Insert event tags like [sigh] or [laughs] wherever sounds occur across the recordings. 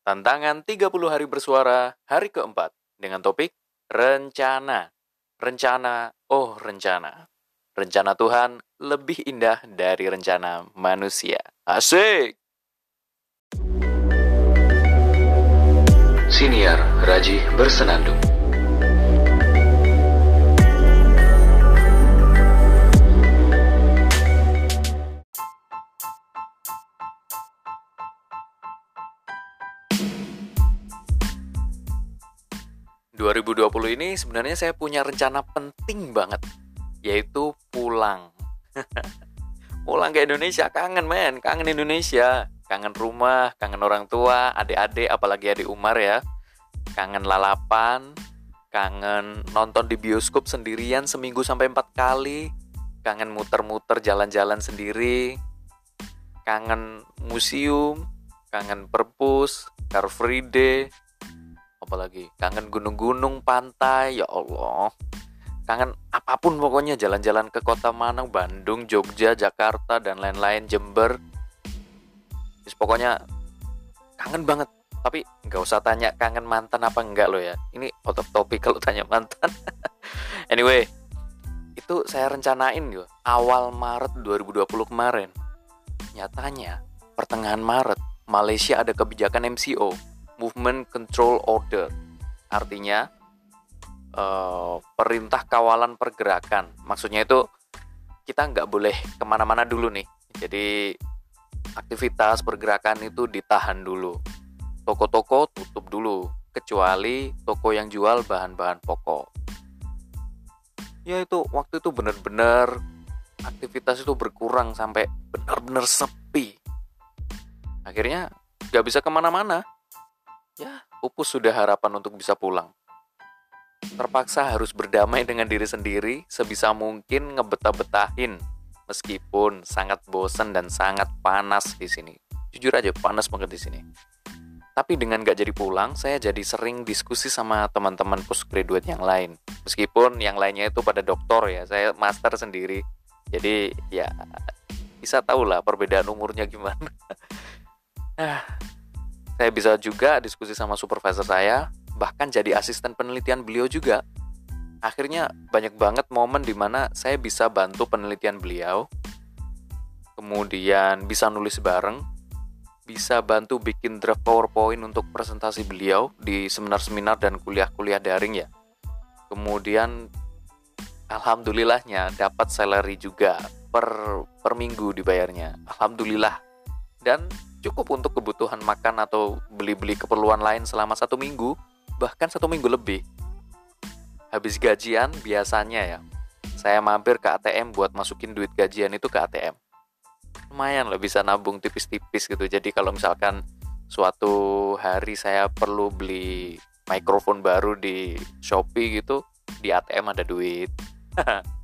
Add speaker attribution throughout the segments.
Speaker 1: Tantangan 30 hari bersuara hari keempat dengan topik rencana. Rencana, oh rencana. Rencana Tuhan lebih indah dari rencana manusia. Asik!
Speaker 2: Siniar Raji Bersenandung
Speaker 1: 2020 ini sebenarnya saya punya rencana penting banget yaitu pulang. [laughs] pulang ke Indonesia kangen men, kangen Indonesia, kangen rumah, kangen orang tua, adik-adik apalagi adik Umar ya. Kangen lalapan, kangen nonton di bioskop sendirian seminggu sampai empat kali, kangen muter-muter jalan-jalan sendiri, kangen museum, kangen perpus, car free day, apalagi kangen gunung-gunung pantai ya Allah. Kangen apa pun pokoknya jalan-jalan ke kota mana Bandung Jogja Jakarta dan lain-lain Jember. Terus pokoknya kangen banget. Tapi nggak usah tanya kangen mantan apa enggak lo ya. Ini out of topic kalau tanya mantan. [laughs] Anyway itu saya rencanain gitu. Awal Maret 2020 kemarin. Nyatanya pertengahan Maret Malaysia ada kebijakan MCO Movement Control Order. Artinya uh, perintah kawalan pergerakan. Maksudnya itu kita nggak boleh ke mana-mana dulu nih. Jadi aktivitas pergerakan itu ditahan dulu. Toko-toko tutup dulu, kecuali toko yang jual bahan-bahan pokok. Ya itu waktu itu benar-benar aktivitas itu berkurang sampai benar-benar sepi. Akhirnya nggak bisa ke mana-mana ya pupus sudah harapan untuk bisa pulang. Terpaksa harus berdamai dengan diri sendiri sebisa mungkin ngebetah-betahin meskipun sangat bosan dan sangat panas di sini. Jujur aja panas banget di sini. Tapi dengan gak jadi pulang, saya jadi sering diskusi sama teman-teman postgraduate yang lain. Meskipun yang lainnya itu pada doktor ya, saya master sendiri. Jadi ya bisa tahu lah perbedaan umurnya gimana. [laughs] Saya bisa juga diskusi sama supervisor saya, bahkan jadi asisten penelitian beliau juga. Akhirnya banyak banget momen di mana saya bisa bantu penelitian beliau, kemudian bisa nulis bareng, bisa bantu bikin draft PowerPoint untuk presentasi beliau di seminar-seminar dan kuliah-kuliah daring ya. Kemudian alhamdulillahnya dapat salary juga per per minggu dibayarnya. Alhamdulillah. Dan cukup untuk kebutuhan makan atau beli-beli keperluan lain selama satu minggu, bahkan satu minggu lebih. Habis gajian biasanya ya, saya mampir ke ATM buat masukin duit gajian itu ke ATM. Lumayan lah bisa nabung tipis-tipis gitu. Jadi kalau misalkan suatu hari saya perlu beli mikrofon baru di Shopee gitu, di ATM ada duit. [laughs]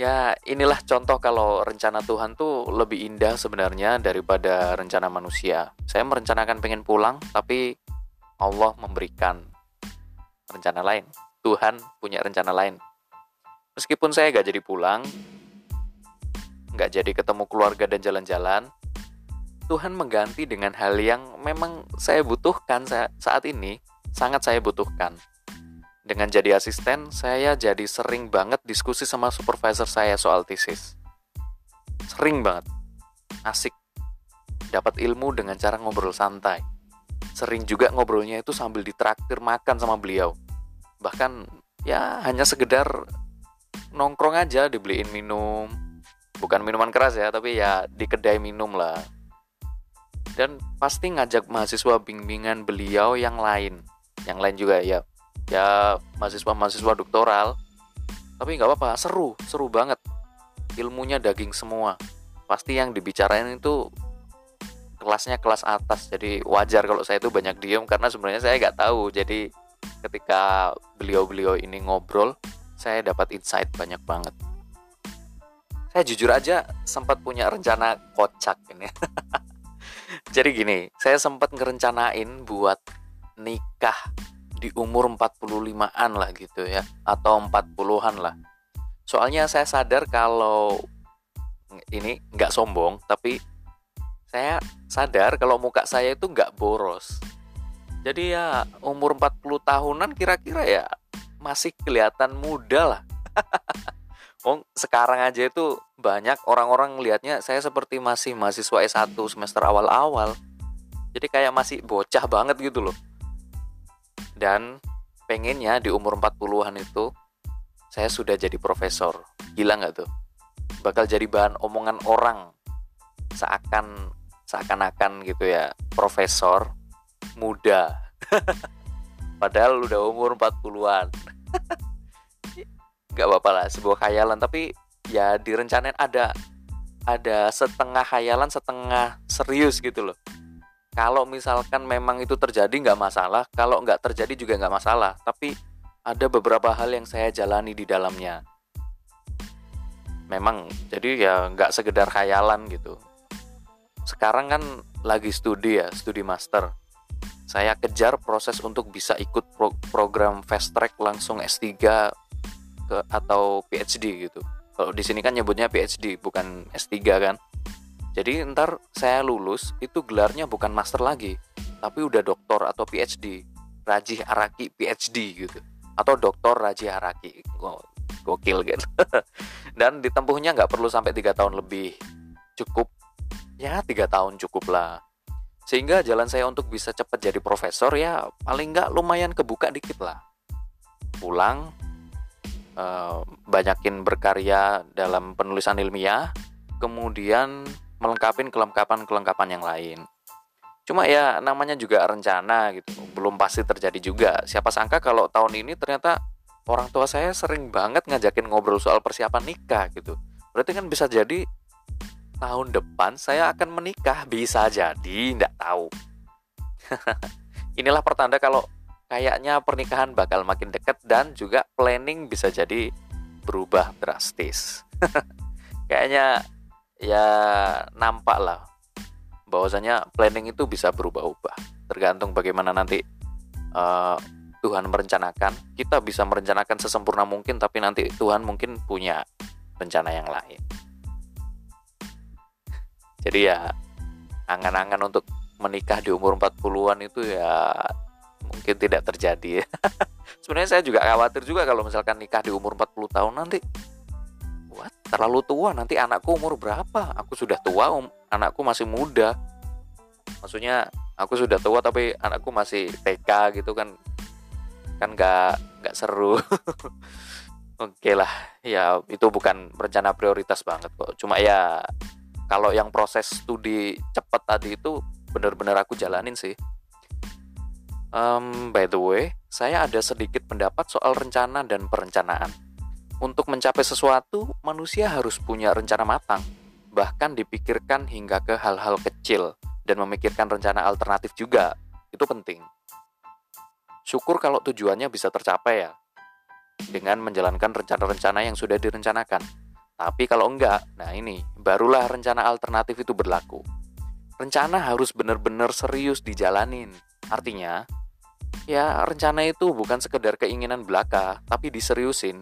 Speaker 1: Ya, inilah contoh kalau rencana Tuhan tuh lebih indah sebenarnya daripada rencana manusia. Saya merencanakan pengen pulang, tapi Allah memberikan rencana lain. Tuhan punya rencana lain. Meskipun saya gak jadi pulang, gak jadi ketemu keluarga dan jalan-jalan, Tuhan mengganti dengan hal yang memang saya butuhkan saat ini, sangat saya butuhkan dengan jadi asisten, saya jadi sering banget diskusi sama supervisor saya soal tesis. Sering banget. Asik. Dapat ilmu dengan cara ngobrol santai. Sering juga ngobrolnya itu sambil ditraktir makan sama beliau. Bahkan ya hanya sekedar nongkrong aja dibeliin minum. Bukan minuman keras ya, tapi ya di kedai minum lah. Dan pasti ngajak mahasiswa bimbingan beliau yang lain. Yang lain juga ya ya mahasiswa-mahasiswa doktoral. Tapi nggak apa-apa seru seru banget. Ilmunya daging semua. Pasti yang dibicarain itu kelasnya kelas atas. Jadi wajar kalau saya itu banyak diem karena sebenarnya saya nggak tahu. Jadi ketika beliau-beliau ini ngobrol saya dapat insight banyak banget. Saya jujur aja sempat punya rencana kocak ini. [laughs] Jadi gini saya sempat ngerencanain buat nikah di umur 45-an lah gitu ya atau 40-an lah. Soalnya saya sadar kalau ini nggak sombong tapi saya sadar kalau muka saya itu nggak boros. Jadi ya umur 40 tahunan kira-kira ya masih kelihatan muda lah. [laughs] Oh, sekarang aja itu banyak orang-orang lihatnya saya seperti masih mahasiswa S1 semester awal-awal. Jadi kayak masih bocah banget gitu loh. Dan pengennya di umur 40-an itu saya sudah jadi profesor. Gila nggak tuh? Bakal jadi bahan omongan orang seakan seakan-akan gitu ya profesor muda. [laughs] Padahal udah umur 40-an. [laughs] nggak apa-apa lah sebuah khayalan tapi ya direncanain ada ada setengah khayalan setengah serius gitu loh kalau misalkan memang itu terjadi nggak masalah. Kalau nggak terjadi juga nggak masalah. Tapi ada beberapa hal yang saya jalani di dalamnya. Memang jadi ya nggak sekedar khayalan gitu. Sekarang kan lagi studi ya studi master. Saya kejar proses untuk bisa ikut pro program fast track langsung S3 ke atau PhD gitu. Kalau di sini kan nyebutnya PhD bukan S3 kan. Jadi ntar saya lulus itu gelarnya bukan master lagi, tapi udah doktor atau PhD. Rajih Araki PhD gitu. Atau doktor Rajih Araki. Gokil gitu. [laughs] Dan ditempuhnya nggak perlu sampai tiga tahun lebih. Cukup ya tiga tahun cukup lah. Sehingga jalan saya untuk bisa cepat jadi profesor ya paling nggak lumayan kebuka dikit lah. Pulang uh, banyakin berkarya dalam penulisan ilmiah, kemudian melengkapi kelengkapan-kelengkapan yang lain. Cuma ya namanya juga rencana gitu, belum pasti terjadi juga. Siapa sangka kalau tahun ini ternyata orang tua saya sering banget ngajakin ngobrol soal persiapan nikah gitu. Berarti kan bisa jadi tahun depan saya akan menikah, bisa jadi, nggak tahu. [laughs] Inilah pertanda kalau kayaknya pernikahan bakal makin dekat dan juga planning bisa jadi berubah drastis. [laughs] kayaknya ya nampak lah bahwasanya planning itu bisa berubah-ubah. Tergantung bagaimana nanti uh, Tuhan merencanakan. Kita bisa merencanakan sesempurna mungkin tapi nanti Tuhan mungkin punya rencana yang lain. Jadi ya angan-angan untuk menikah di umur 40-an itu ya mungkin tidak terjadi [laughs] sebenarnya saya juga khawatir juga kalau misalkan nikah di umur 40 tahun nanti terlalu tua nanti anakku umur berapa? Aku sudah tua um, anakku masih muda. Maksudnya aku sudah tua tapi anakku masih TK gitu kan. Kan nggak nggak seru. [laughs] Oke lah ya itu bukan rencana prioritas banget kok. Cuma ya kalau yang proses studi cepet tadi itu bener-bener aku jalanin sih. Um, by the way, saya ada sedikit pendapat soal rencana dan perencanaan. Untuk mencapai sesuatu, manusia harus punya rencana matang, bahkan dipikirkan hingga ke hal-hal kecil dan memikirkan rencana alternatif juga. Itu penting. Syukur kalau tujuannya bisa tercapai ya, dengan menjalankan rencana-rencana yang sudah direncanakan. Tapi kalau enggak, nah ini, barulah rencana alternatif itu berlaku. Rencana harus benar-benar serius dijalanin. Artinya, ya rencana itu bukan sekedar keinginan belaka, tapi diseriusin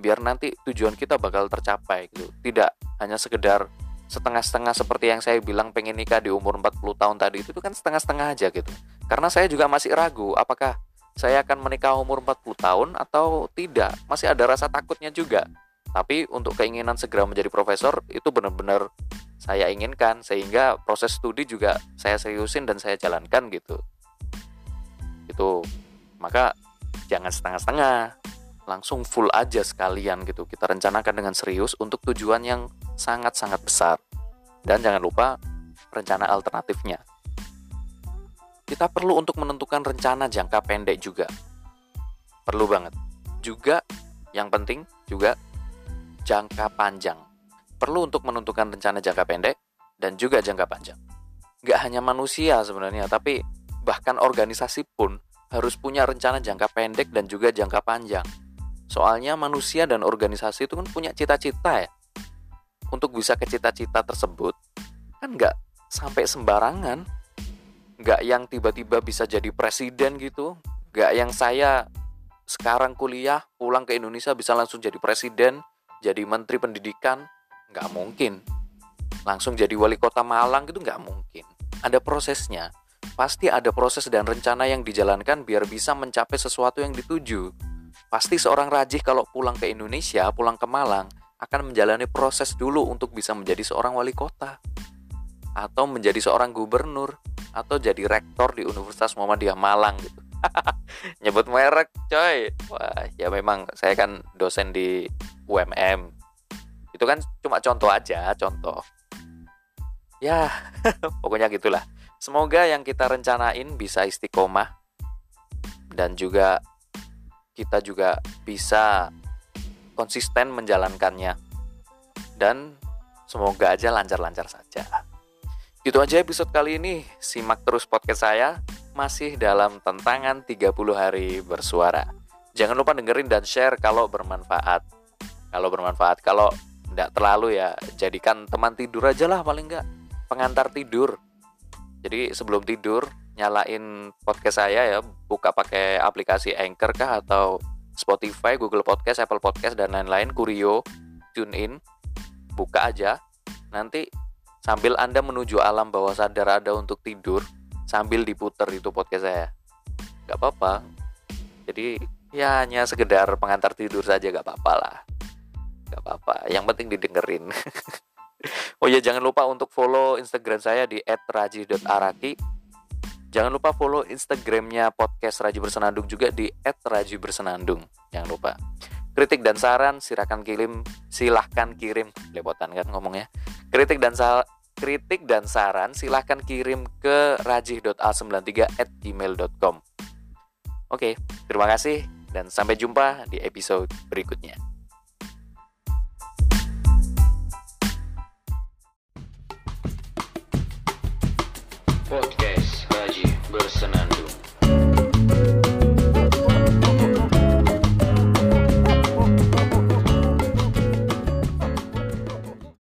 Speaker 1: biar nanti tujuan kita bakal tercapai gitu. Tidak hanya sekedar setengah-setengah seperti yang saya bilang pengen nikah di umur 40 tahun tadi itu, itu kan setengah-setengah aja gitu. Karena saya juga masih ragu apakah saya akan menikah umur 40 tahun atau tidak. Masih ada rasa takutnya juga. Tapi untuk keinginan segera menjadi profesor itu benar-benar saya inginkan sehingga proses studi juga saya seriusin dan saya jalankan gitu gitu maka jangan setengah-setengah langsung full aja sekalian gitu. Kita rencanakan dengan serius untuk tujuan yang sangat-sangat besar. Dan jangan lupa rencana alternatifnya. Kita perlu untuk menentukan rencana jangka pendek juga. Perlu banget. Juga yang penting juga jangka panjang. Perlu untuk menentukan rencana jangka pendek dan juga jangka panjang. Gak hanya manusia sebenarnya tapi bahkan organisasi pun harus punya rencana jangka pendek dan juga jangka panjang. Soalnya manusia dan organisasi itu kan punya cita-cita ya. Untuk bisa ke cita-cita tersebut, kan nggak sampai sembarangan. Nggak yang tiba-tiba bisa jadi presiden gitu. Nggak yang saya sekarang kuliah, pulang ke Indonesia bisa langsung jadi presiden, jadi menteri pendidikan. Nggak mungkin. langsung jadi wali kota Malang gitu nggak mungkin. Ada prosesnya. Pasti ada proses dan rencana yang dijalankan biar bisa mencapai sesuatu yang dituju. Pasti seorang Rajih kalau pulang ke Indonesia, pulang ke Malang, akan menjalani proses dulu untuk bisa menjadi seorang wali kota. Atau menjadi seorang gubernur. Atau jadi rektor di Universitas Muhammadiyah Malang gitu. [laughs] Nyebut merek coy. Wah ya memang saya kan dosen di UMM. Itu kan cuma contoh aja, contoh. Ya, [laughs] pokoknya gitulah. Semoga yang kita rencanain bisa istiqomah dan juga kita juga bisa konsisten menjalankannya. Dan semoga aja lancar-lancar saja. Gitu aja episode kali ini. Simak terus podcast saya masih dalam tantangan 30 hari bersuara. Jangan lupa dengerin dan share kalau bermanfaat. Kalau bermanfaat, kalau tidak terlalu ya jadikan teman tidur aja lah paling enggak pengantar tidur jadi sebelum tidur nyalain podcast saya ya buka pakai aplikasi Anchor kah atau Spotify, Google Podcast, Apple Podcast dan lain-lain, Kurio, TuneIn, buka aja. Nanti sambil Anda menuju alam bawah sadar ada untuk tidur, sambil diputer itu podcast saya. Gak apa-apa. Jadi ya hanya sekedar pengantar tidur saja gak apa-apa lah. Gak apa-apa. Yang penting didengerin. [laughs] Oh ya jangan lupa untuk follow Instagram saya di @raji.araki. Jangan lupa follow Instagramnya podcast Raji Bersenandung juga di @raji_bersenandung. Jangan lupa. Kritik dan saran silakan kirim silahkan kirim lepotan kan ngomongnya. Kritik dan sal kritik dan saran silahkan kirim ke rajih.a93 @gmail.com. Oke, terima kasih dan sampai jumpa di episode berikutnya. Wilson